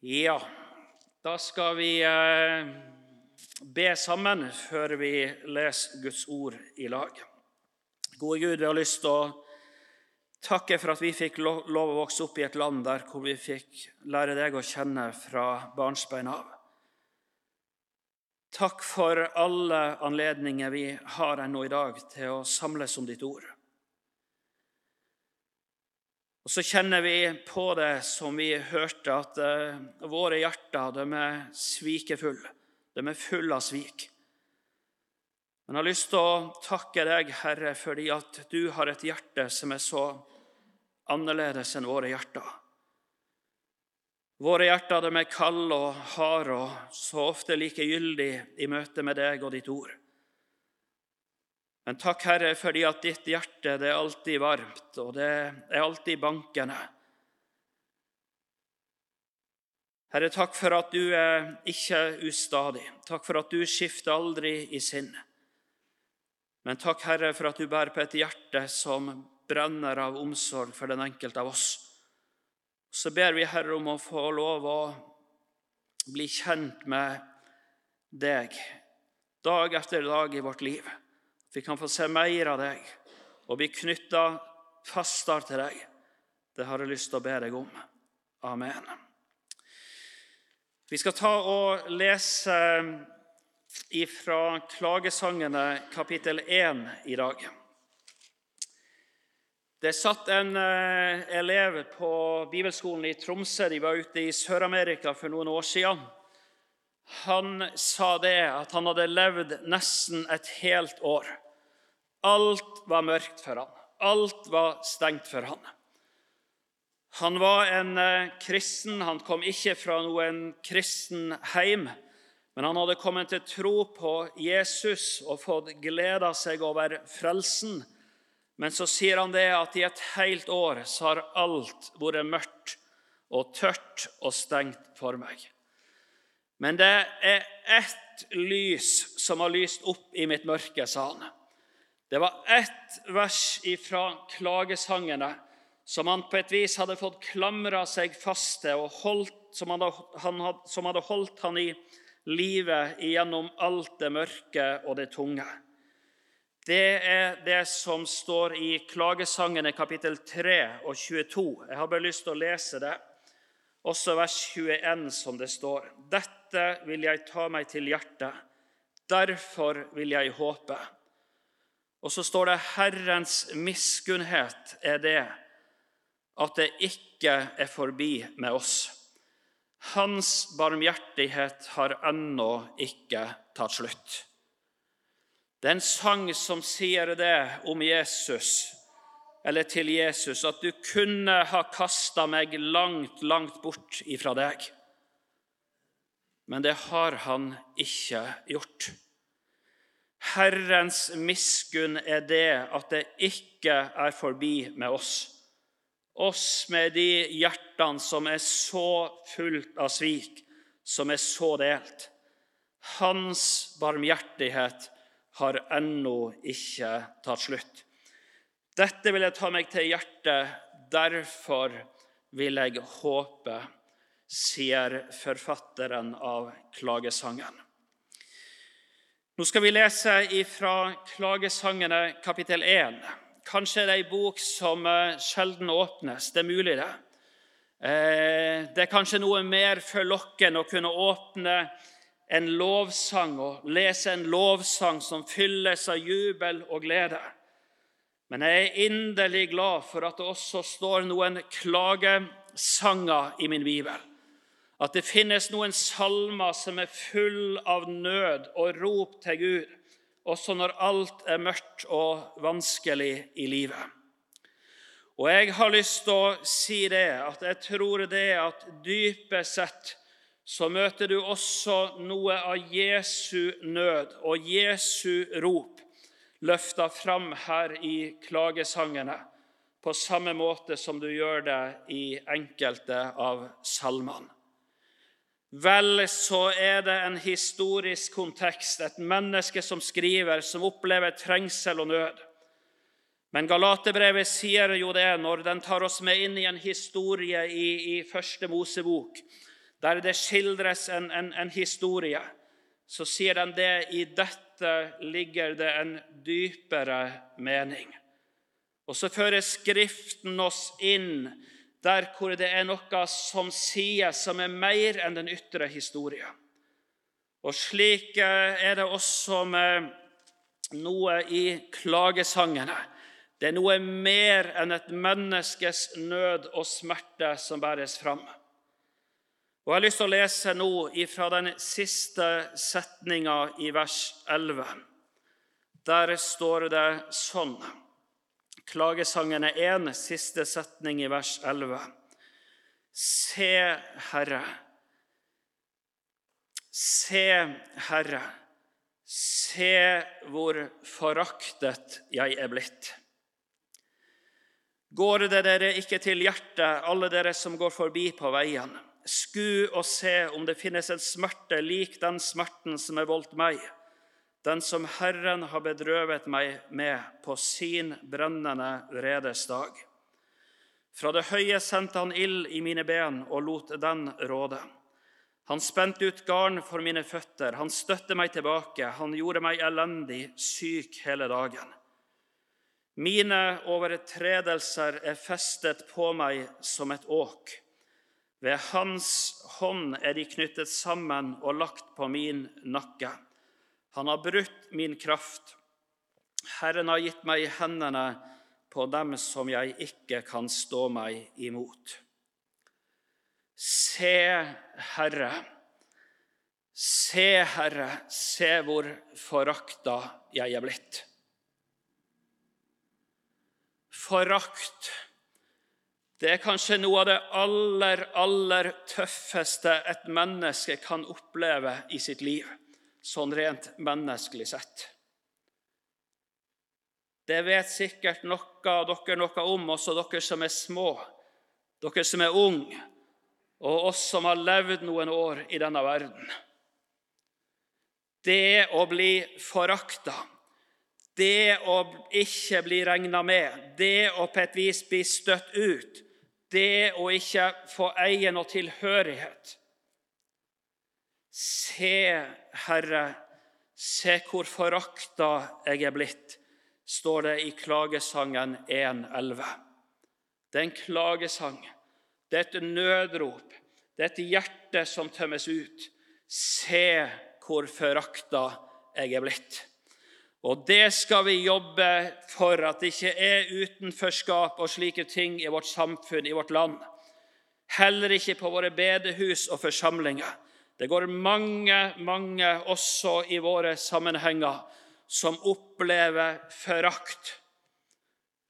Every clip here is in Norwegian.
Ja, da skal vi eh, be sammen før vi leser Guds ord i lag. Gode Gud, vi har lyst til å takke for at vi fikk lov å vokse opp i et land der hvor vi fikk lære deg å kjenne fra barnsbein av. Takk for alle anledninger vi har ennå i dag til å samles om ditt ord. Og Så kjenner vi på det som vi hørte, at uh, våre hjerter de er svikefulle. De er fulle av svik. Men jeg har lyst til å takke deg, Herre, fordi at du har et hjerte som er så annerledes enn våre hjerter. Våre hjerter de er kalde og harde og så ofte likegyldige i møte med deg og ditt ord. Men takk, Herre, fordi at ditt hjerte det er alltid varmt, og det er alltid bankende. Herre, takk for at du er ikke ustadig. Takk for at du skifter aldri i sinn. Men takk, Herre, for at du bærer på et hjerte som brenner av omsorg for den enkelte av oss. Så ber vi, Herre, om å få lov å bli kjent med deg dag etter dag i vårt liv vi kan få se mer av deg og bli knytta fastere til deg. Det har jeg lyst til å be deg om. Amen. Vi skal ta og lese fra Klagesangene kapittel 1 i dag. Det satt en eh, elev på bibelskolen i Tromsø. De var ute i Sør-Amerika for noen år siden. Han sa det at han hadde levd nesten et helt år Alt var mørkt for han. Alt var stengt for han. Han var en eh, kristen. Han kom ikke fra noen kristen heim, men han hadde kommet til tro på Jesus og fått gleda seg over frelsen. Men så sier han det at i et helt år så har alt vært mørkt og tørt og stengt for meg. Men det er ett lys som har lyst opp i mitt mørke, sa han. Det var ett vers ifra klagesangene som han på et vis hadde fått klamra seg fast til, og holdt, som, hadde, han som hadde holdt han i livet gjennom alt det mørke og det tunge. Det er det som står i Klagesangene kapittel 3 og 22. Jeg har bare lyst til å lese det. Også vers 21, som det står. Dette vil jeg ta meg til hjertet. Derfor vil jeg håpe. Og så står det 'Herrens miskunnhet er det at det ikke er forbi med oss'. Hans barmhjertighet har ennå ikke tatt slutt. Det er en sang som sier det om Jesus, eller til Jesus, at du kunne ha kasta meg langt, langt bort ifra deg. Men det har han ikke gjort. Herrens miskunn er det at det ikke er forbi med oss. Oss med de hjertene som er så fullt av svik, som er så delt. Hans barmhjertighet har ennå ikke tatt slutt. Dette vil jeg ta meg til hjertet, derfor vil jeg håpe, sier forfatteren av klagesangen. Nå skal vi lese fra Klagesangene kapittel 1. Kanskje det er ei bok som eh, sjelden åpnes. Det er mulig, det. Eh, det er kanskje noe mer forlokkende å kunne åpne en lovsang og lese en lovsang som fylles av jubel og glede. Men jeg er inderlig glad for at det også står noen klagesanger i min bibel at det finnes noen salmer som er full av nød og rop til Gud, også når alt er mørkt og vanskelig i livet. Og jeg har lyst til å si det, at jeg tror det at dypest sett så møter du også noe av Jesu nød og Jesu rop løfta fram her i klagesangene, på samme måte som du gjør det i enkelte av salmene. Vel, så er det en historisk kontekst, et menneske som skriver, som opplever trengsel og nød. Men Galaterbrevet sier jo det når den tar oss med inn i en historie i, i første Mosebok, der det skildres en, en, en historie, så sier den det i dette ligger det en dypere mening. Og så fører Skriften oss inn der hvor det er noe som sies som er mer enn den ytre historien. Og slik er det også med noe i klagesangene. Det er noe mer enn et menneskes nød og smerte som bæres fram. Og Jeg har lyst til å lese nå fra den siste setninga i vers 11. Der står det sånn Klagesangen er én, siste setning i vers 11. Se, Herre. Se, Herre. Se hvor foraktet jeg er blitt. Går det dere ikke til hjertet, alle dere som går forbi på veien? Sku og se om det finnes en smerte lik den smerten som er voldt meg den som Herren har bedrøvet meg med på sin brennende vredesdag. Fra det høye sendte han ild i mine ben og lot den råde. Han spente ut garn for mine føtter, han støtte meg tilbake, han gjorde meg elendig, syk hele dagen. Mine overtredelser er festet på meg som et åk. Ved hans hånd er de knyttet sammen og lagt på min nakke. Han har brutt min kraft. Herren har gitt meg i hendene på dem som jeg ikke kan stå meg imot. Se, Herre, se, Herre, se hvor forakta jeg er blitt. Forakt, det er kanskje noe av det aller, aller tøffeste et menneske kan oppleve i sitt liv sånn rent menneskelig sett. Det vet sikkert noe av dere noe om, også dere som er små, dere som er unge, og oss som har levd noen år i denne verden. Det å bli forakta, det å ikke bli regna med, det å på et vis bli støtt ut, det å ikke få eie noe tilhørighet Se, Herre, se hvor forakta jeg er blitt, står det i klagesangen 1.11. Det er en klagesang. Det er et nødrop. Det er et hjerte som tømmes ut. Se hvor forakta jeg er blitt. Og det skal vi jobbe for, at det ikke er utenforskap og slike ting i vårt samfunn, i vårt land. Heller ikke på våre bedehus og forsamlinger. Det går mange, mange også i våre sammenhenger som opplever forakt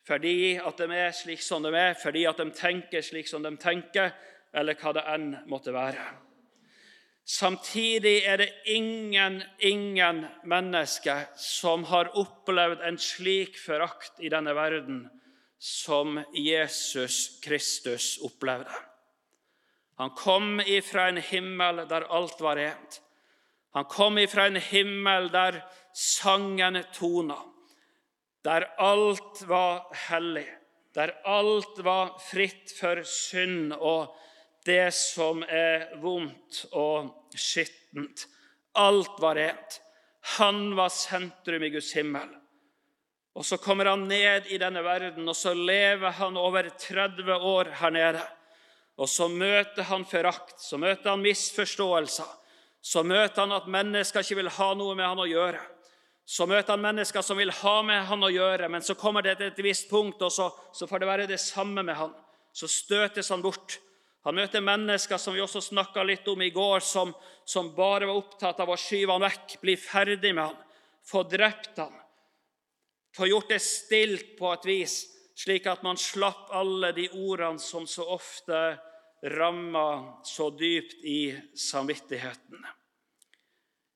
fordi at de er slik som de er, fordi at de tenker slik som de tenker, eller hva det enn måtte være. Samtidig er det ingen, ingen mennesker som har opplevd en slik forakt i denne verden som Jesus Kristus opplevde. Han kom ifra en himmel der alt var rent. Han kom ifra en himmel der sangen tona, der alt var hellig, der alt var fritt for synd og det som er vondt og skittent. Alt var rent. Han var sentrum i Guds himmel. Og Så kommer han ned i denne verden, og så lever han over 30 år her nede. Og så møter han forakt, så møter han misforståelser. Så møter han at mennesker ikke vil ha noe med han å gjøre. Så møter han mennesker som vil ha med han å gjøre, men så kommer det til et visst punkt, og så, så får det være det samme med han. Så støtes han bort. Han møter mennesker som vi også snakka litt om i går, som, som, bare var opptatt av å skyve han vekk, bli ferdig med han, få drept han, få gjort det stilt på et vis, slik at man slapp alle de ordene som så ofte ramma så dypt i samvittigheten.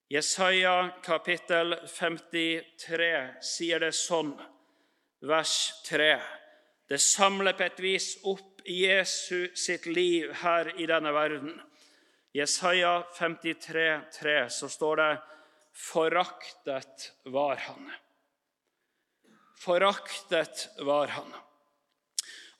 Jesaja kapittel 53 sier det sånn, vers 3. Det samler på et vis opp Jesu sitt liv her i denne verden. Jesaja 53, 3, så står det 'Foraktet var han'. Foraktet var han.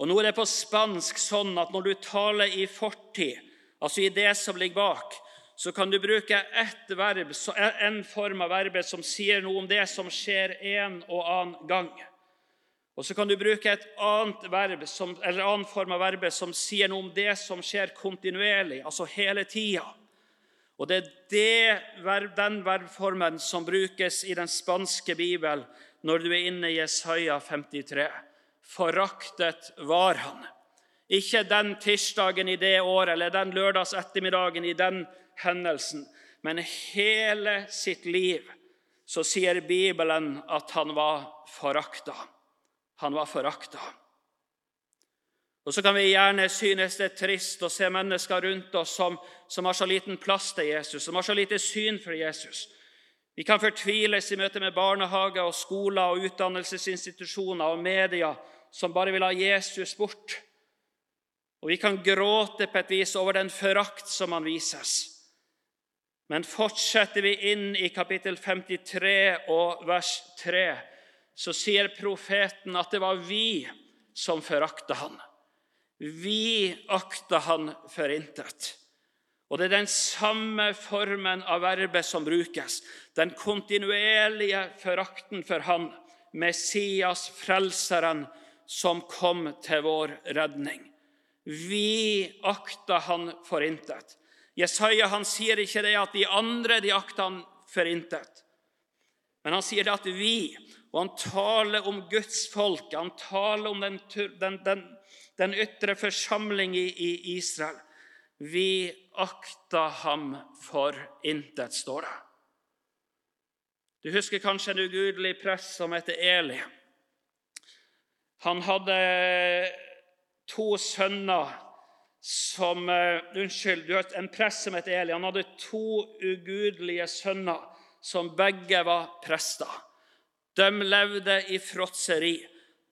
Og Nå er det på spansk sånn at når du taler i fortid, altså i det som ligger bak, så kan du bruke ett verb, en form av verbet som sier noe om det som skjer en og annen gang. Og så kan du bruke et annet verb, som, eller annen form av verbet som sier noe om det som skjer kontinuerlig, altså hele tida. Og det er det, den verbformen som brukes i den spanske bibelen når du er inne i Jesaja 53. Foraktet var han. Ikke den tirsdagen i det året eller den lørdags ettermiddagen i den hendelsen, men hele sitt liv så sier Bibelen at han var forakta. Han var forakta. Og Så kan vi gjerne synes det er trist å se mennesker rundt oss som, som har så liten plass til Jesus, som har så lite syn for Jesus. Vi kan fortviles i møte med barnehager og skoler og utdannelsesinstitusjoner og media som bare vil ha Jesus bort. Og vi kan gråte på et vis over den forakt som han vises. Men fortsetter vi inn i kapittel 53 og vers 3, så sier profeten at det var vi som forakta han. Vi akta han for intet. Og det er den samme formen av verbet som brukes. Den kontinuerlige forakten for han, Messias, frelseren, som kom til vår redning. Vi akta han for intet. Jesaja han sier ikke det at de andre de akta han for intet. Men han sier det at vi, og han taler om Guds folk, han taler om den, den, den, den ytre forsamling i, i, Israel. Vi akta ham for intet, står det. Du husker kanskje en ugudelig prest som heter Eli. Han hadde to sønner som uh, Unnskyld, du hørte en prest som het Eli. Han hadde to ugudelige sønner som begge var prester. De levde i fråtseri.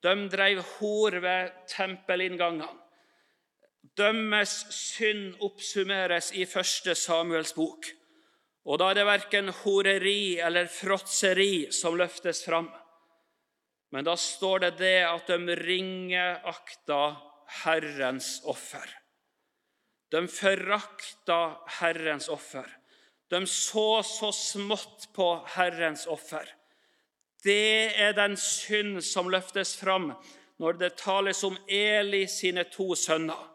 De drev hor ved tempelinngangene. Dømmes synd oppsummeres i første Samuels bok. Og da er det verken horeri eller fråtseri som løftes fram. Men da står det det at de ringeakta Herrens offer. De forakta Herrens offer. De så så smått på Herrens offer. Det er den synd som løftes fram når det tales om Eli sine to sønner.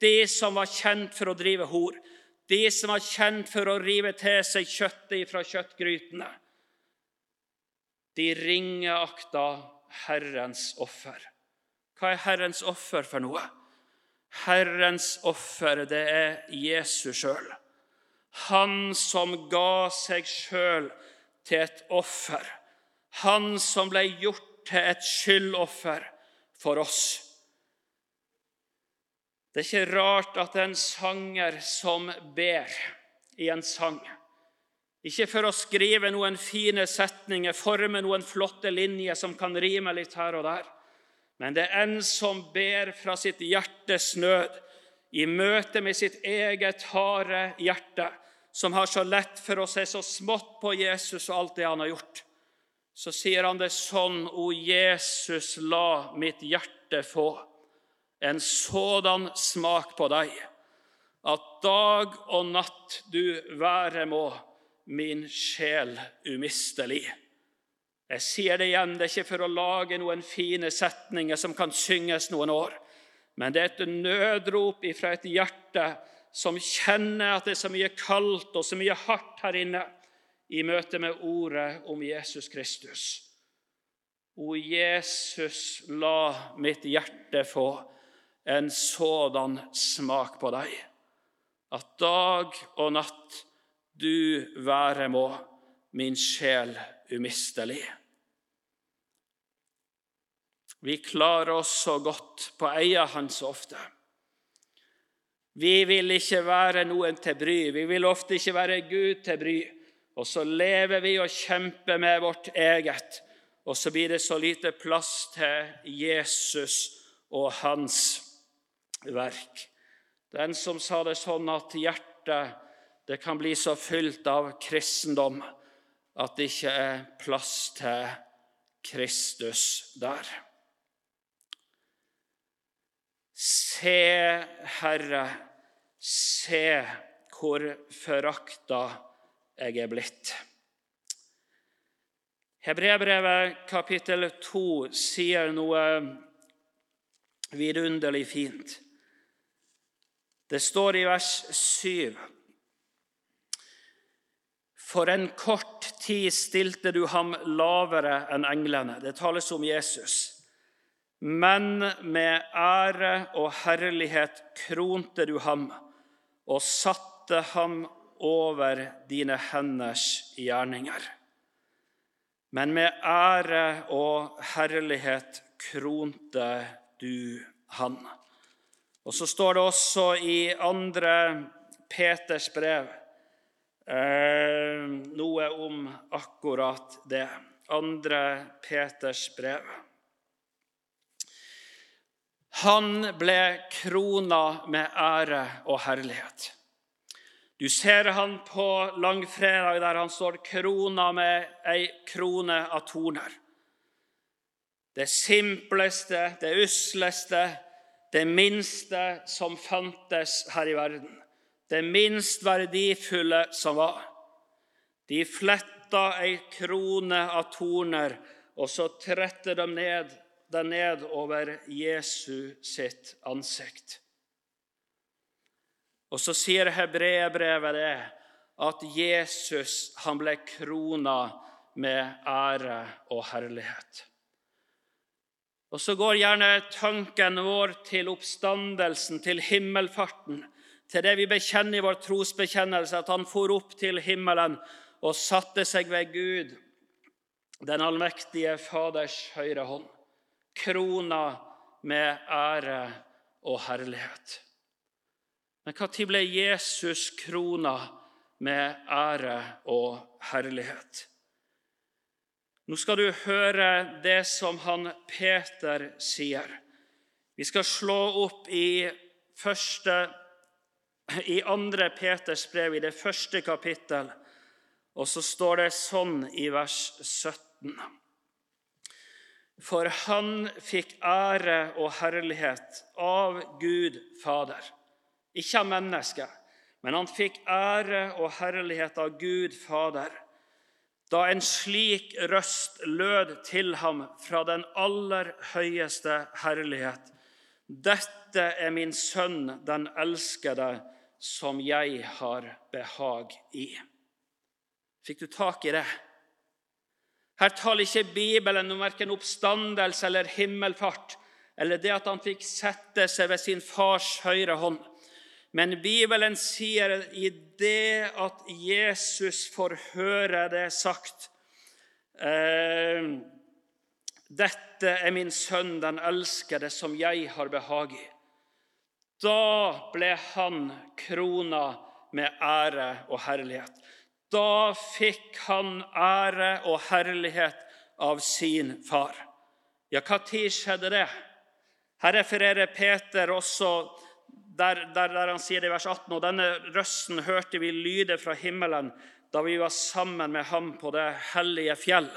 De som var kjent for å drive hor, de som var kjent for å rive til seg kjøttet fra kjøttgrytene. De ringeakta Herrens offer. Hva er Herrens offer for noe? Herrens offer, det er Jesus sjøl. Han som ga seg sjøl til et offer. Han som ble gjort til et skyldoffer for oss. Det er ikke rart at en sanger som ber i en sang. Ikke for å skrive noen fine setninger, forme noen flotte linjer som kan rime litt her og der. Men det er en som ber fra sitt hjertes nød, i møte med sitt eget harde hjerte, som har så lett for å se så smått på Jesus og alt det han har gjort. Så sier han det sånn, O Jesus, la mitt hjerte få en sådan smak på deg, at dag og natt du være må, min sjel umistelig. Jeg sier det igjen, det er ikke for å lage noen fine setninger som kan synges noen år, men det er et nødrop fra et hjerte som kjenner at det er så mye kaldt og så mye hardt her inne i møte med ordet om Jesus Kristus. O Jesus, la mitt hjerte få en sådan smak på deg, at dag og natt du være må, min sjel umistelig. Vi klarer oss så godt på eia hans ofte. Vi vil ikke være noen til bry, vi vil ofte ikke være Gud til bry. Og så lever vi og kjemper med vårt eget, og så blir det så lite plass til Jesus og hans verk. Den som sa det sånn at hjertet det kan bli så fylt av kristendom at det ikke er plass til Kristus der. Se, Herre, Se hvor forakta jeg er blitt. Hebreabrevet kapittel 2 sier noe vidunderlig fint. Det står i vers 7 For en kort tid stilte du ham lavere enn englene. Det tales om Jesus. Men med ære og herlighet kronte du ham og satte ham over dine henders gjerninger. Men med ære og herlighet kronte du han. Og så står det også i andre Peters brev eh, noe om akkurat det. Andre Peters brev. Han ble krona med ære og herlighet. Du ser han på langfredag der han står krona med ei krone av torner. Det simpleste, det usleste, det minste som fantes her i verden. Det minst verdifulle som var. De fletta ei krone av torner, og så trette de ned den ned over Jesu sitt ansikt. Og så sier hebreerbrevet det at Jesus han ble krona med ære og herlighet. Og Så går gjerne tanken vår til oppstandelsen, til himmelfarten, til det vi bekjenner i vår trosbekjennelse, at han for opp til himmelen og satte seg ved Gud, den allmektige Faders høyre hånd krona med ære og herlighet. Men når ble Jesus krona med ære og herlighet? Nå skal du høre det som han Peter sier. Vi skal slå opp i, første, i 2. Peters brev, i det første kapittel, og så står det sånn i vers 17. For han fikk ære og herlighet av Gud Fader. Ikke av mennesket, men han fikk ære og herlighet av Gud Fader. Da en slik røst lød til ham fra den aller høyeste herlighet. Dette er min sønn, den elskede, som jeg har behag i. Fikk du tak i det? Her taler ikke Bibelen om verken oppstandelse eller himmelfart, eller det at han fikk sette seg ved sin fars høyre hånd. Men Bibelen sier i det at Jesus får høre det sagt eh, Dette er min sønn, den elskede, som jeg har behag i. Da ble han krona med ære og herlighet. Da fikk han ære og herlighet av sin far. Ja, hva tid skjedde det? Her refererer Peter også der, der, der, han sier det i vers 18.: Og denne røsten hørte vi lyde fra himmelen da vi var sammen med ham på det hellige fjell.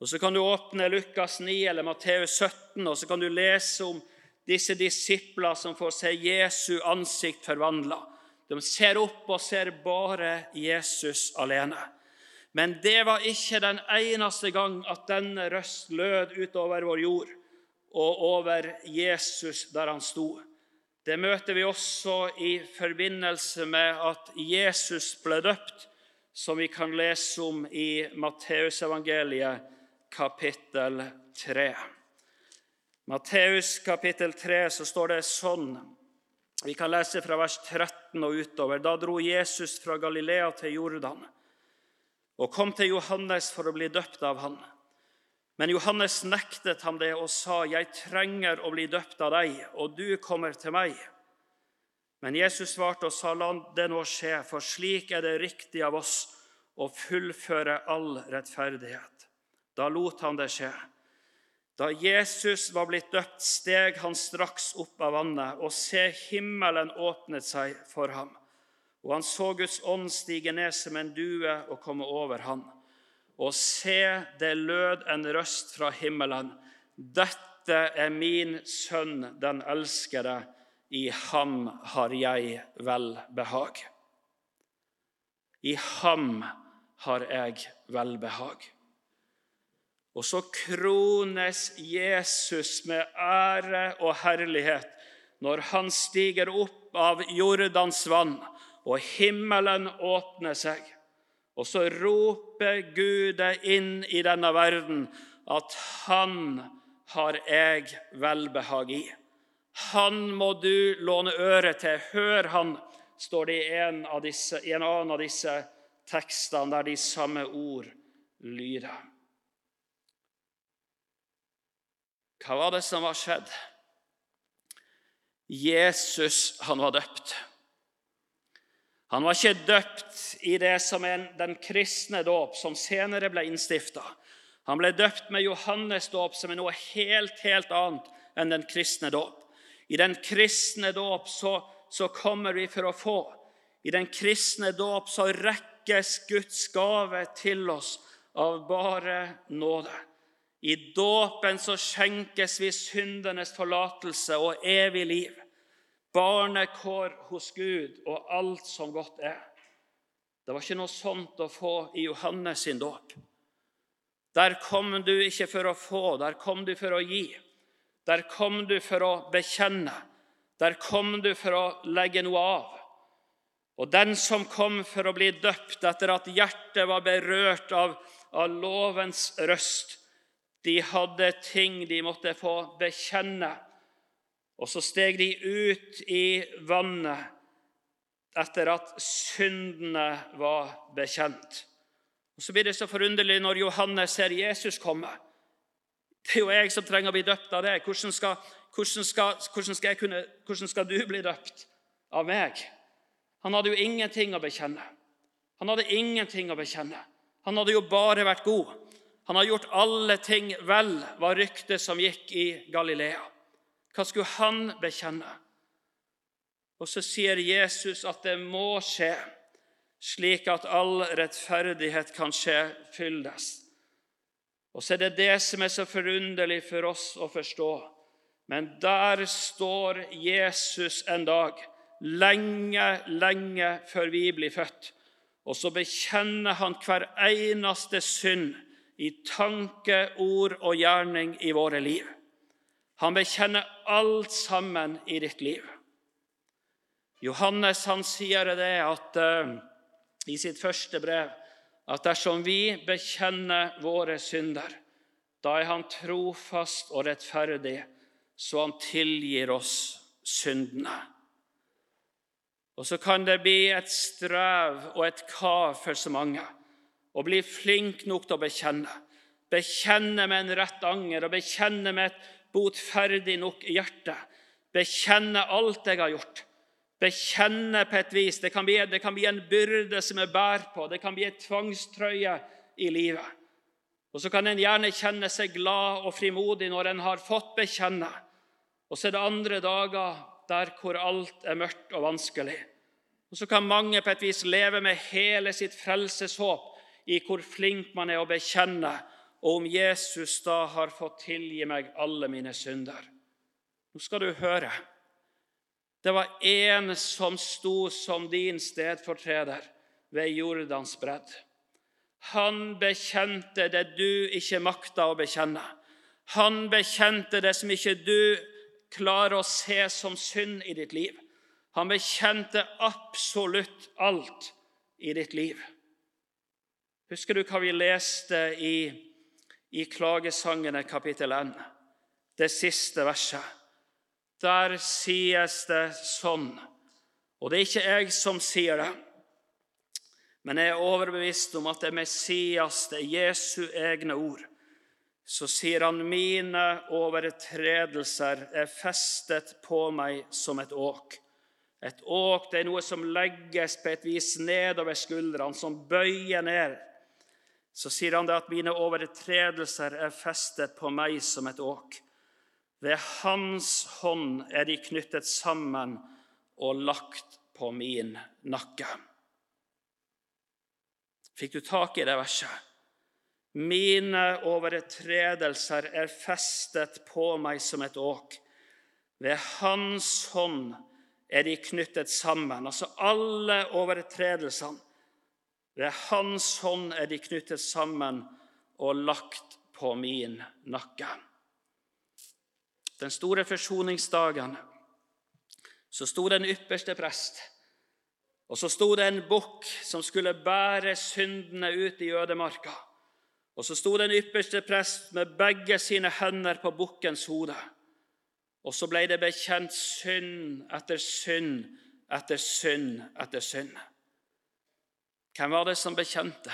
Og Så kan du åpne Lukas 9 eller Matteus 17, og så kan du lese om disse disipler som får se Jesu ansikt forvandla. De ser opp og ser bare Jesus alene. Men det var ikke den eneste gang at denne røst lød utover vår jord og over Jesus der han sto. Det møter vi også i forbindelse med at Jesus ble døpt, som vi kan lese om i Matteusevangeliet kapittel 3. Matteus kapittel 3 så står det sånn vi kan lese fra vers 13 og utover. Da dro Jesus fra Galilea til Jordan og kom til Johannes for å bli døpt av han. Men Johannes nektet ham det og sa, 'Jeg trenger å bli døpt av deg, og du kommer til meg.' Men Jesus svarte og sa, 'La det nå skje, for slik er det riktig av oss å fullføre all rettferdighet.' Da lot han det skje. Da Jesus var blitt døpt, steg han straks opp av vannet, og se, himmelen åpnet seg for ham. Og han så Guds ånd stige ned som en due og komme over ham. Og se, det lød en røst fra himmelen. Dette er min sønn, den elskede. i ham har jeg velbehag. I ham har jeg velbehag. Og så krones Jesus med ære og herlighet når han stiger opp av Jordans vann, og himmelen åpner seg. Og så roper Gud inn i denne verden at han har jeg velbehag i. Han må du låne øre til. Hør han, står det i en, disse, i en annen av disse tekstene der de samme ord lyder. Hva var det som var skjedd? Jesus han var døpt. Han var ikke døpt i det som er den kristne dåp, som senere ble innstifta. Han ble døpt med Johannes dåp, som er noe helt, helt annet enn den kristne dåp. I den kristne dåp så, så kommer vi for å få. I den kristne dåp så rekkes Guds gave til oss av bare nåde. I dåpen så skjenkes vi syndenes forlatelse og evig liv, barnekår hos Gud og alt som godt er. Det var ikke noe sånt å få i Johannes sin dåp. Der kom du ikke for å få, der kom du for å gi. Der kom du for å bekjenne. Der kom du for å legge noe av. Og den som kom for å bli døpt etter at hjertet var berørt av, av lovens røst, de hadde ting de måtte få bekjenne. Og så steg de ut i vannet etter at syndene var bekjent. Og Så blir det så forunderlig når Johannes ser Jesus komme. Det er jo jeg som trenger å bli døpt av deg. Hvordan skal, hvordan skal, hvordan skal, kunne, hvordan skal du bli døpt av meg? Han hadde jo ingenting å bekjenne. Han hadde ingenting å bekjenne. Han hadde jo bare vært god. Han har gjort alle ting vel, var ryktet som gikk i Galilea. Hva skulle han bekjenne? Og så sier Jesus at det må skje, slik at all rettferdighet kan skje fyldes. Og så er det det som er så forunderlig for oss å forstå. Men der står Jesus en dag, lenge, lenge før vi blir født. Og så bekjenner han hver eneste synd i tanke, ord og gjerning i våre liv. Han bekjenner alt sammen i ditt liv. Johannes han sier det at, uh, i sitt første brev at dersom vi bekjenner våre synder, da er han trofast og rettferdig, så han tilgir oss syndene. Og så kan det bli et strev og et kav for så mange og bli flink nok til å bekjenne. Bekjenne med en rett anger og bekjenne med et botferdig nok hjerte. Bekjenne alt jeg har gjort. Bekjenne på et vis. Det kan, bli, det kan bli en byrde som jeg bærer på. Det kan bli en tvangstrøye i livet. Og Så kan en gjerne kjenne seg glad og frimodig når en har fått bekjenne. Og så er det andre dager der hvor alt er mørkt og vanskelig. Og Så kan mange på et vis leve med hele sitt frelseshåp i hvor flink man er å bekjenne, og om Jesus da har fått tilgi meg alle mine synder. Nå skal du høre. Det var én som sto som din stedfortreder ved Jordans bredd. Han bekjente det du ikke makta å bekjenne. Han bekjente det som ikke du klarer å se som synd i ditt liv. Han bekjente absolutt alt i ditt liv. Husker du hva vi leste i, i Klagesangene kapittel 1, det siste verset? Der sies det sånn, og det er ikke jeg som sier det, men jeg er overbevist om at det er Messias, det er Jesu egne ord. Så sier han, 'Mine overtredelser er festet på meg som et åk'. Et åk det er noe som legges på et vis nedover skuldrene, som bøyer ned så sier han det at mine overtredelser er festet på meg som et åk. Ved hans hånd er de knyttet sammen og lagt på min nakke. Fikk du tak i det verset? Mine overtredelser er festet på meg som et åk. Ved Hans hånd er de knyttet sammen. Altså alle overtredelsene. Ved Hans hånd er de knyttet sammen og lagt på min nakke. Den store forsoningsdagen så sto den ypperste prest, og så sto det en bukk som skulle bære syndene ut i ødemarka. Og så sto den ypperste prest med begge sine hender på bukkens hode. Og så ble det bekjent synd etter synd etter synd etter synd. Hvem var det som bekjente?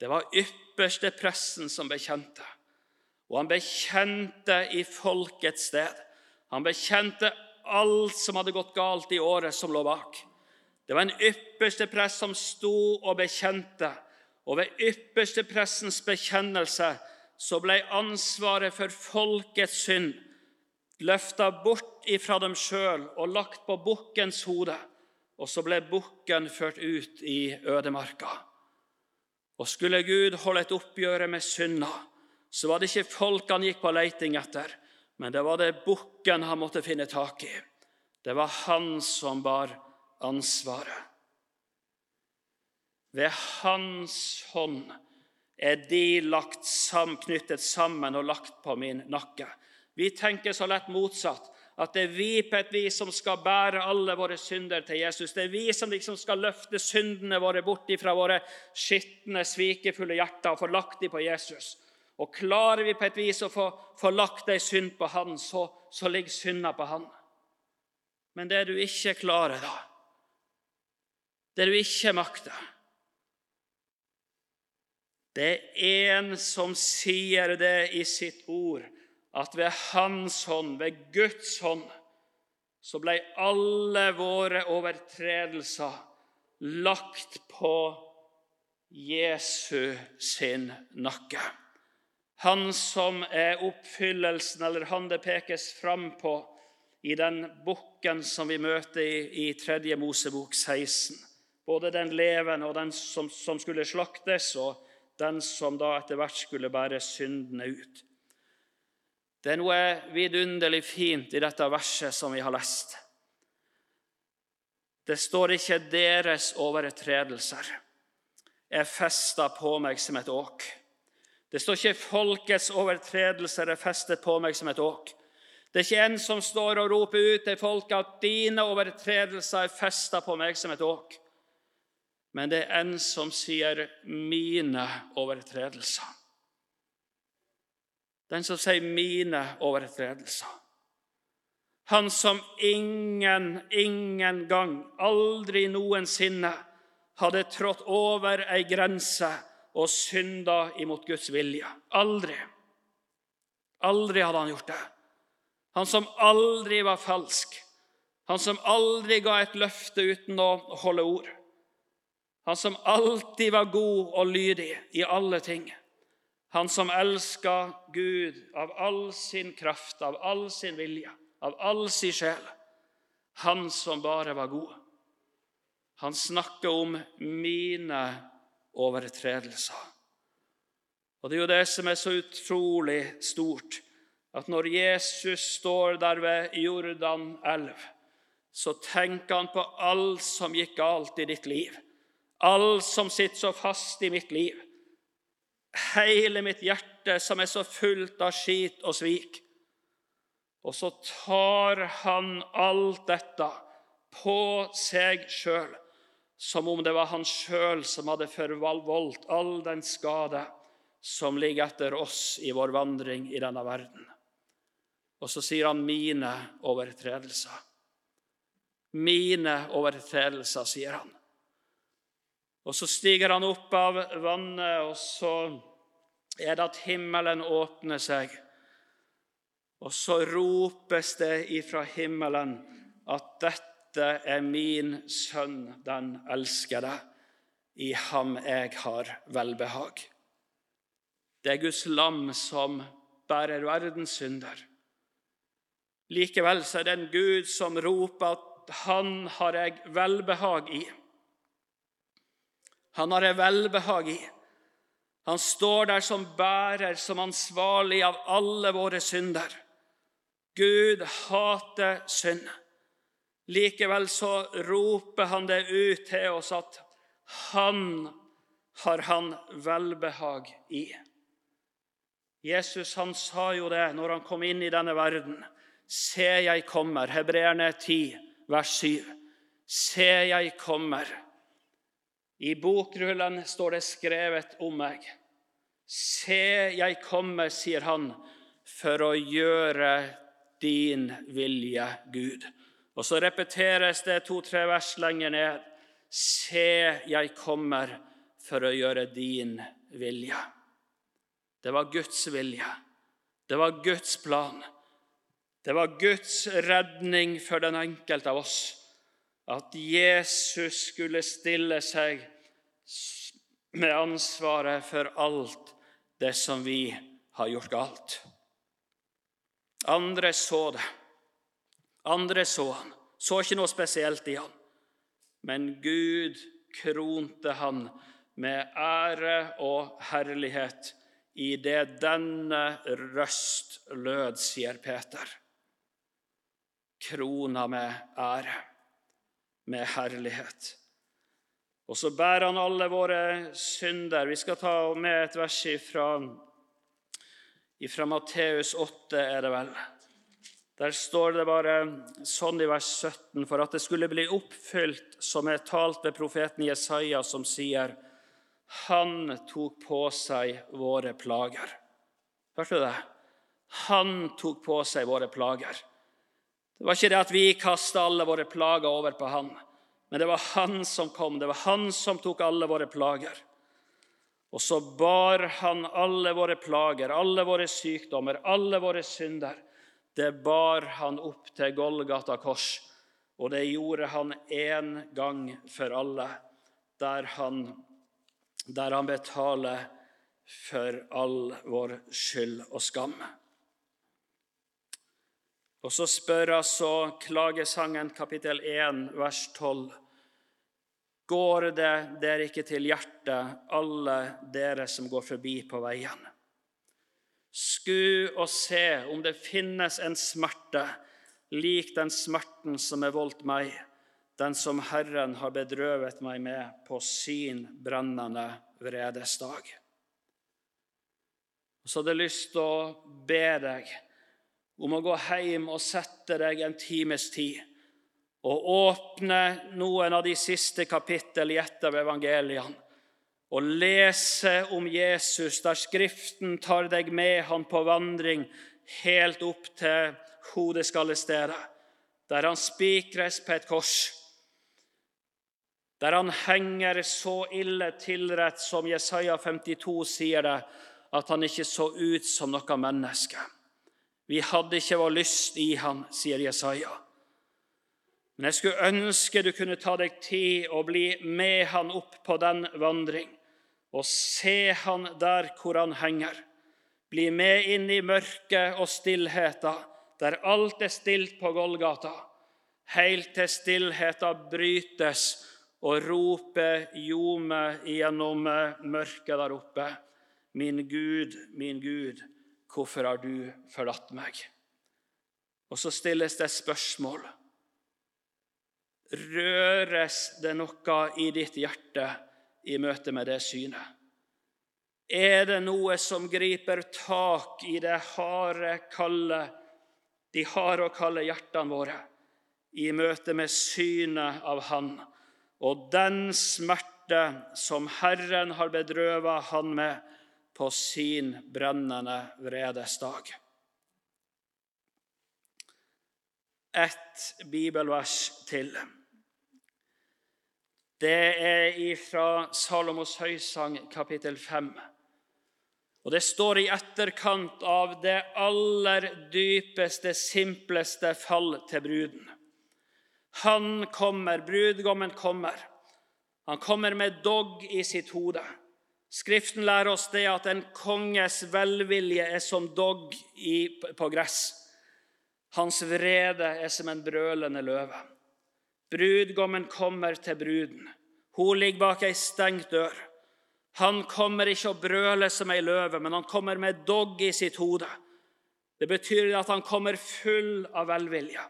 Det var ypperste presten som bekjente. Og han bekjente i folkets sted. Han bekjente alt som hadde gått galt i året som lå bak. Det var en ypperste prest som sto og bekjente. Og ved ypperste prestens bekjennelse så ble ansvaret for folkets synd løfta bort ifra dem sjøl og lagt på bukkens hode. Og så ble bukken ført ut i ødemarka. Og skulle Gud holde et oppgjør med synda, så var det ikke folk han gikk på leiting etter, men det var det bukken han måtte finne tak i. Det var han som bar ansvaret. Ved hans hånd er de lagt sam, knyttet sammen og lagt på min nakke. Vi tenker så lett motsatt. At det er vi på et vis som skal bære alle våre synder til Jesus. Det er vi som liksom skal løfte syndene våre bort fra våre skitne, svikefulle hjerter og få lagt dem på Jesus. Og klarer vi på et vis å få, få lagt ei synd på han, så, så ligger synda på han. Men det du ikke klarer, da, det du ikke makter Det er en som sier det i sitt ord, at ved Hans hånd, ved Guds hånd, så ble alle våre overtredelser lagt på Jesu sin nakke. Han som er oppfyllelsen, eller han det pekes fram på i den bukken som vi møter i, i 3. Mosebok 16. Både den levende og den som, som, skulle slaktes, og den som da etter hvert skulle bære syndene ut. Det er noe vidunderlig fint i dette verset som vi har lest. Det står ikke 'deres overtredelser er festa på meg som et åk'. Det står ikke 'folkets overtredelser er festet på meg som et åk'. Det er ikke en som står og roper ut til folket at 'dine overtredelser er festa på meg som et åk'. Men det er en som sier 'mine overtredelser'. Den som sier 'mine overtredelser'. Han som ingen, ingen gang, aldri noensinne, hadde trådt over ei grense og synda imot Guds vilje. Aldri. Aldri hadde han gjort det. Han som aldri var falsk. Han som aldri ga et løfte uten å holde ord. Han som alltid var god og lydig i alle ting. Han som elska Gud av all sin kraft, av all sin vilje, av all sin sjel. Han som bare var god. Han snakker om mine overtredelser. Og Det er jo det som er så utrolig stort, at når Jesus står der ved Jordan elv, så tenker han på alt som gikk galt i ditt liv. Alt som sitter så fast i mitt liv. Hele mitt hjerte som er så fullt av skit og svik. Og så tar han alt dette på seg sjøl som om det var han sjøl som hadde forvoldt all den skade som ligger etter oss i vår vandring i denne verden. Og så sier han 'mine overtredelser'. Mine overtredelser, sier han. Og så stiger han opp av vannet, og så er det at himmelen åpner seg. Og så ropes det ifra himmelen at dette er min sønn, den elskede. I ham jeg har velbehag. Det er Guds lam som bærer verdens synder. Likevel er det en Gud som roper at 'Han har jeg velbehag i'. Han har jeg velbehag i. Han står der som bærer, som ansvarlig av alle våre synder. Gud hater synd. Likevel så roper han det ut til oss at han har han velbehag i. Jesus han sa jo det når han kom inn i denne verden. Se, jeg kommer. Hebreerne 10, vers 7. Se, jeg kommer. I bokrullen står det skrevet om meg. Se, jeg kommer, sier han, for å gjøre din vilje, Gud. Og så repeteres det to-tre vers lenger ned. Se, jeg kommer for å gjøre din vilje. Det var Guds vilje. Det var Guds plan. Det var Guds redning for den enkelte av oss at Jesus skulle stille seg med ansvaret for alt det som vi har gjort galt. Andre så det. Andre så han. Så ikke noe spesielt i han. Men Gud kronte han med ære og herlighet i det denne røst lød, sier Peter. Krona med ære, med herlighet. Og så bærer han alle våre synder. Vi skal ta med et vers fra, ifra Matteus 8, er det vel. Der står det bare sånn i vers 17.: For at det skulle bli oppfylt som er talt ved profeten Jesaja, som sier:" Han tok på seg våre plager. Hørte du det? Han tok på seg våre plager. Det var ikke det at vi kasta alle våre plager over på han. Men det var han som kom, det var han som tok alle våre plager. Og så bar han alle våre plager, alle våre sykdommer, alle våre synder. Det bar han opp til Golgata kors, og det gjorde han én gang for alle, der han, der han betaler for all vår skyld og skam. Og så spør altså klagesangen kapittel 1, vers 12. Går det dere ikke til hjertet, alle dere som går forbi på veien? Sku og se om det finnes en smerte lik den smerten som er voldt meg, den som Herren har bedrøvet meg med på sin brennende vredesdag. Så hadde jeg lyst til å be deg om å gå hjem og sette deg en times tid og åpne noen av de siste kapittel i et av evangeliene og lese om Jesus, der Skriften tar deg med han på vandring helt opp til hodeskallestedet, der han spikres på et kors, der han henger så ille tilrett som Jesaja 52 sier det, at han ikke så ut som noe menneske. Vi hadde ikke vår lyst i han, sier Jesaja. Men jeg skulle ønske du kunne ta deg tid og bli med han opp på den vandring, og se han der hvor han henger. Bli med inn i mørket og stillheten, der alt er stilt på Golgata, helt til stillheten brytes og ropet ljomer gjennom mørket der oppe. Min Gud, min Gud, Hvorfor har du forlatt meg? Og så stilles det spørsmål. Røres det noe i ditt hjerte i møte med det synet? Er det noe som griper tak i det harde, kalde, de harde og kalde hjertene våre i møte med synet av Han og den smerte som Herren har bedrøvet Han med, på sin brennende vredesdag. Et bibelvers til. Det er fra Salomos høysang, kapittel 5. Og Det står i etterkant av det aller dypeste, simpleste fall til bruden. Han kommer, brudgommen kommer. Han kommer med dogg i sitt hode. Skriften lærer oss det at en konges velvilje er som dogg på gress. Hans vrede er som en brølende løve. Brudgommen kommer til bruden. Hun ligger bak ei stengt dør. Han kommer ikke og brøler som ei løve, men han kommer med dogg i sitt hode. Det betyr at han kommer full av velvilje.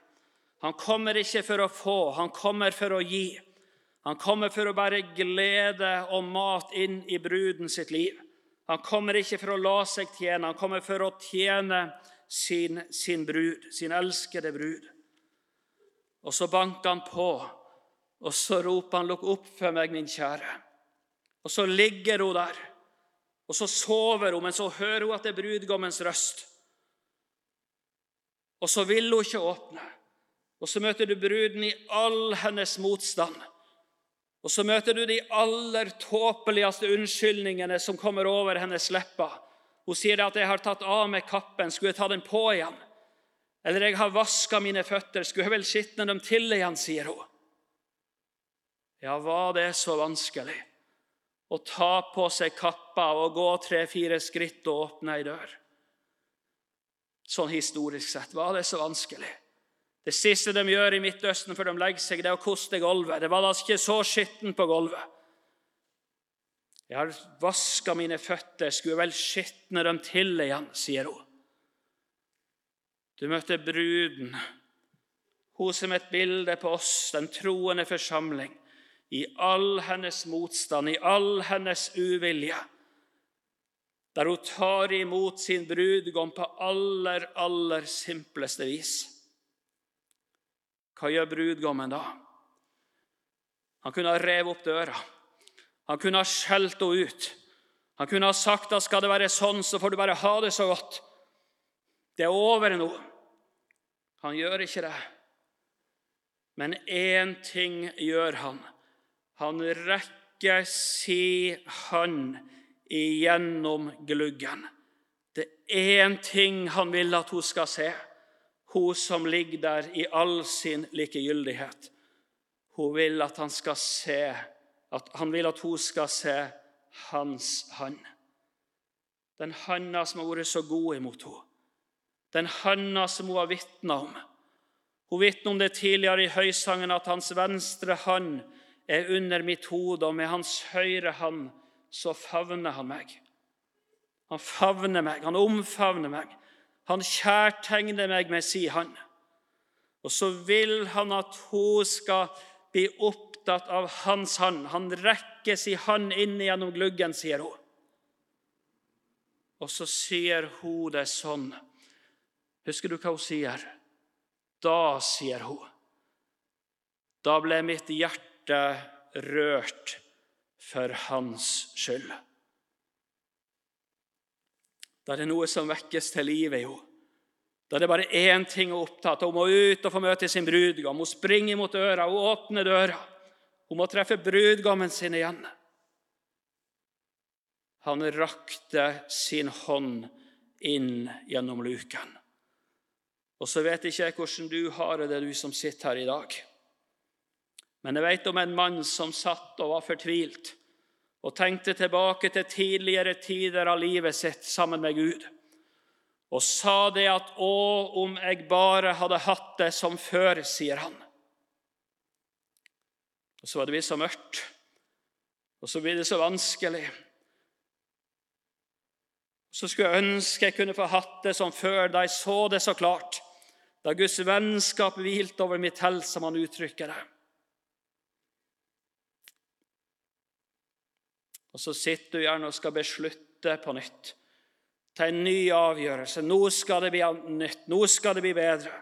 Han kommer ikke for å få, han kommer for å gi. Han kommer for å bære glede og mat inn i bruden sitt liv. Han kommer ikke for å la seg tjene, han kommer for å tjene sin, sin brud, sin elskede brud. Og så banker han på, og så roper han 'Lukk opp for meg, min kjære'. Og så ligger hun der, og så sover hun, men så hører hun at det er brudgommens røst. Og så vil hun ikke åpne. Og så møter du bruden i all hennes motstand. Og så møter du de aller tåpeligste unnskyldningene som kommer over hennes lepper. Hun sier at 'jeg har tatt av meg kappen, skulle jeg ta den på igjen?' Eller 'jeg har vaska mine føtter, skulle jeg vel skitne dem til igjen', sier hun. Ja, var det så vanskelig å ta på seg kappa og gå tre-fire skritt og åpne ei dør? Sånn historisk sett var det så vanskelig. Det siste de gjør i Midtøsten før de legger seg, det er å koste gulvet. Det var da ikke så skittent på gulvet. Jeg har vaska mine føtter, skulle vel skitne dem til igjen, sier hun. Du møtte bruden, hun som et bilde på oss, den troende forsamling, i all hennes motstand, i all hennes uvilje, der hun tar imot sin brudgom på aller, aller simpleste vis. Hva gjør brudgommen da? Han kunne ha revet opp døra. Han kunne ha skjelt henne ut. Han kunne ha sagt at skal det være sånn, så får du bare ha det så godt. Det er over nå. Han gjør ikke det. Men én ting gjør han. Han rekker si hånd igjennom gluggen. Det er én ting han vil at hun skal se, hun som ligger der i all sin likegyldighet. Hun vil at han skal se at han vil at hun skal se hans hand. Den handa som har vært så god imot henne. Den handa som hun har vitna om. Hun vitner om det tidligere i høysangen at hans venstre hand er under mitt hode, og med hans høyre hand så favner han meg. Han favner meg, han omfavner meg. Han kjærtegner meg med si hand. Og så vil han at hun skal bli opptatt av hans hand. Han rekker si hand inn gjennom gluggen, sier hun. Og så sier hun det sånn. Husker du hva hun sier? Da, sier hun, da ble mitt hjerte rørt for hans skyld. Da er det noe som vekkes til livet i henne. Da er det bare én ting hun er opptatt av. Hun må ut og få møte sin brudgom. Hun springer mot døra, hun åpner døra. Hun må treffe brudgommen sin igjen. Han rakte sin hånd inn gjennom luken. Og så vet ikke jeg hvordan du har det, du som sitter her i dag. Men jeg vet om en mann som satt og var fortvilt og tenkte tilbake til tidligere tider av livet sitt sammen med Gud, og sa det at 'Å, om jeg bare hadde hatt det som før', sier han. Og så var det blitt så mørkt, og så blir det så vanskelig. Så skulle jeg ønske jeg kunne få hatt det som før, da jeg så det så klart. Da Guds vennskap hvilte over mitt helse, som han uttrykker det. Og så sitter du gjerne og skal beslutte på nytt. Ta en ny avgjørelse. Nå skal det bli nytt. Nå skal det bli bedre.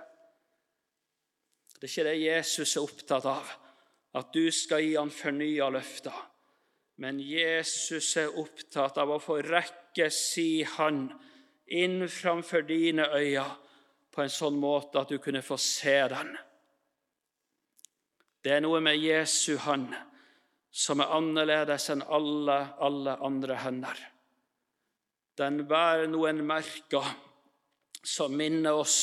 Det er ikke det Jesus er opptatt av at du skal gi han fornya løfter. Men Jesus er opptatt av å få rekke si hand inn framfor dine øyne på en sånn måte at du kunne få se den. Det er noe med Jesu hand som er annerledes enn alle, alle andre hender. Den bærer noen merker som minner oss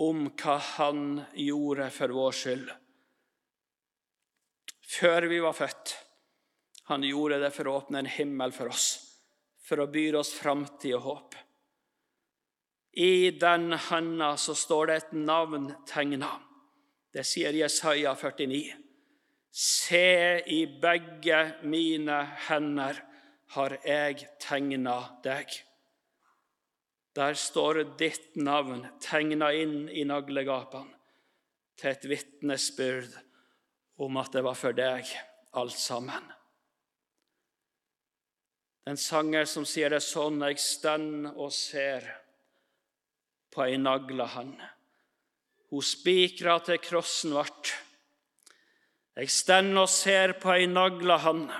om hva Han gjorde for vår skyld før vi var født. Han gjorde det for å åpne en himmel for oss, for å by oss framtid og håp. I den handa så står det et navn tegna. Det sier Jesaja 49. Se, i begge mine hender har jeg tegna deg. Der står ditt navn tegna inn i naglegapene til et vitnesbyrd om at det var for deg alt sammen. Den sanger som sier det sånn, jeg stend og ser på ei nagla hand. Hun spikra til krossen vart. Jeg stender og ser på ei nagla hand.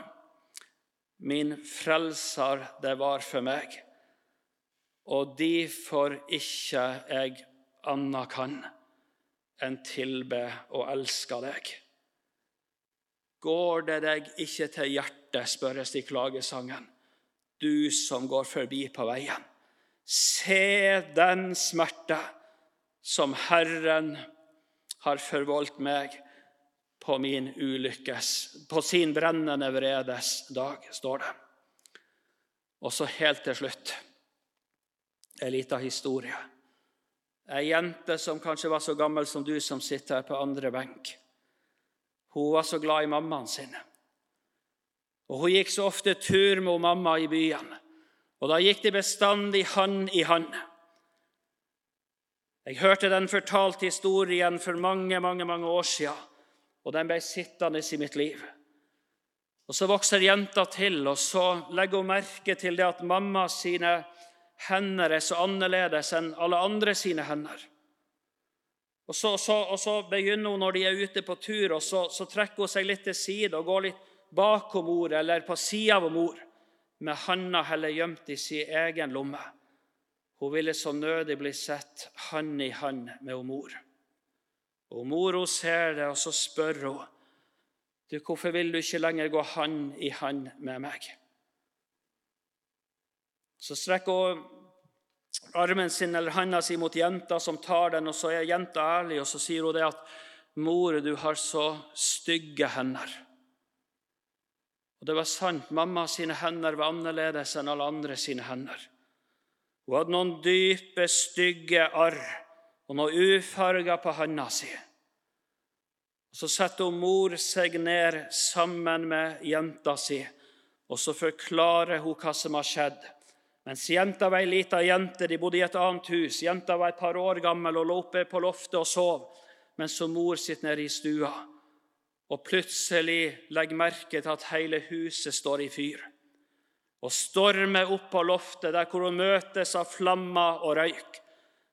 Min frelser, det var for meg. Og difor ikke jeg anna kan enn tilbe og elske deg. Går det deg ikke til hjertet, spørres det i klagesangen, du som går forbi på veien. Se den smerte som Herren har forvoldt meg på min ulykkes, på sin brennende vredes dag, står det. Og så helt til slutt ei lita historie. Ei jente som kanskje var så gammel som du som sitter her på andre benk. Hun var så glad i mammaen sin. Og Hun gikk så ofte tur med mamma i byen, og da gikk de bestandig hand i hand. Jeg hørte den fortalte historien for mange mange, mange år siden, og den ble sittende i mitt liv. Og Så vokser jenta til, og så legger hun merke til det at mamma sine hender er så annerledes enn alle andre sine hender. Og så, så, og så begynner hun når de er ute på tur, og så, så trekker hun seg litt til side og går litt bakom mor eller på sida av mor, med handa heller gjemt i sin egen lomme. Hun ville så nødig bli sett hand i hand med mor. Og Mor hun ser det, og så spør hun du, hvorfor vil du ikke lenger gå hand i hand med meg. Så strekker hun armen sin eller handa si mot jenta som tar den, og så er jenta ærlig, og så sier hun det at 'Mor, du har så stygge hender'. Og det var sant. Mamma sine hender var annerledes enn alle andre sine hender. Hun hadde noen dype, stygge arr og noe ufarga på handa si. Og Så setter hun mor seg ned sammen med jenta si, og så forklarer hun hva som har skjedd. Mens jenta var ei lita jente, de bodde i et annet hus. Jenta var et par år gammel og lå oppe på loftet og sov, mens hun mor sitter nede i stua. Og plutselig legger merke til at hele huset står i fyr. Og stormer opp på loftet, der hvor hun møtes av flammer og røyk.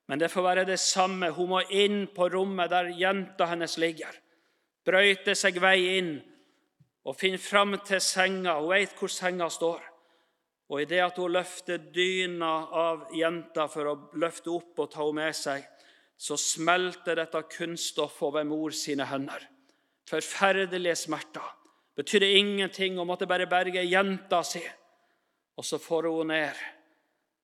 Men det får være det samme. Hun må inn på rommet der jenta hennes ligger. Brøyte seg vei inn og finne fram til senga. Hun vet hvor senga står. Og idet at hun løfter dyna av jenta for å løfte opp og ta henne med seg, så smelter dette kunststoffet over mor sine hender. Forferdelige smerter. Betyr det ingenting å måtte bare berge jenta si. Og så får hun ned.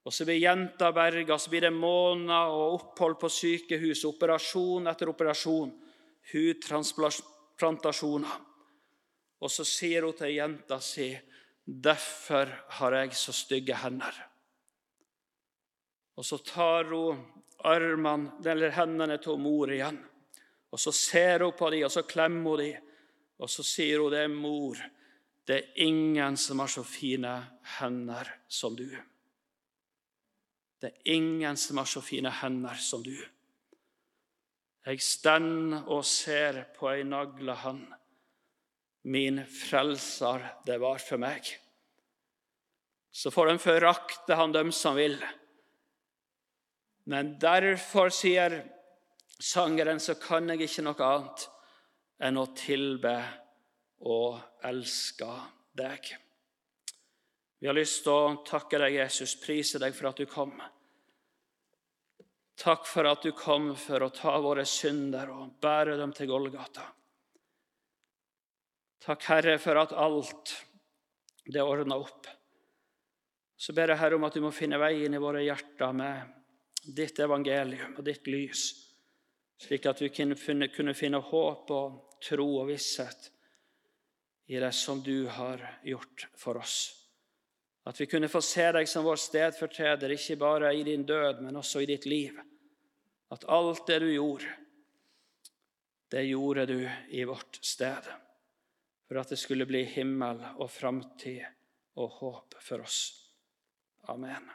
Og så blir jenta berga, så blir det måneder og opphold på sykehus, operasjon etter operasjon, hudtransplantasjoner. Og så sier hun til jenta si Derfor har jeg så stygge hender. Og så tar hun armene, eller hendene til mor igjen. Og så ser hun på dem, og så klemmer hun dem. Og så sier hun det er mor. Det er ingen som har så fine hender som du. Det er ingen som har så fine hender som du. Jeg stender og ser på ei hand min frelser det var for meg. Så får de forakte han dem som vil. Men derfor, sier sangeren, så kan jeg ikke noe annet enn å tilbe og elske deg. Vi har lyst til å takke deg, Jesus, prise deg for at du kom. Takk for at du kom for å ta våre synder og bære dem til Golgata. Takk, Herre, for at alt det er ordna opp. Så ber jeg Herre om at du må finne veien i våre hjerter med ditt evangelium og ditt lys, slik at vi kunne finne håp og tro og visshet i det som du har gjort for oss. At vi kunne få se deg som vår stedfortreder, ikke bare i din død, men også i ditt liv. At alt det du gjorde, det gjorde du i vårt sted for at det skulle bli himmel og framtid og håp for oss. Amen.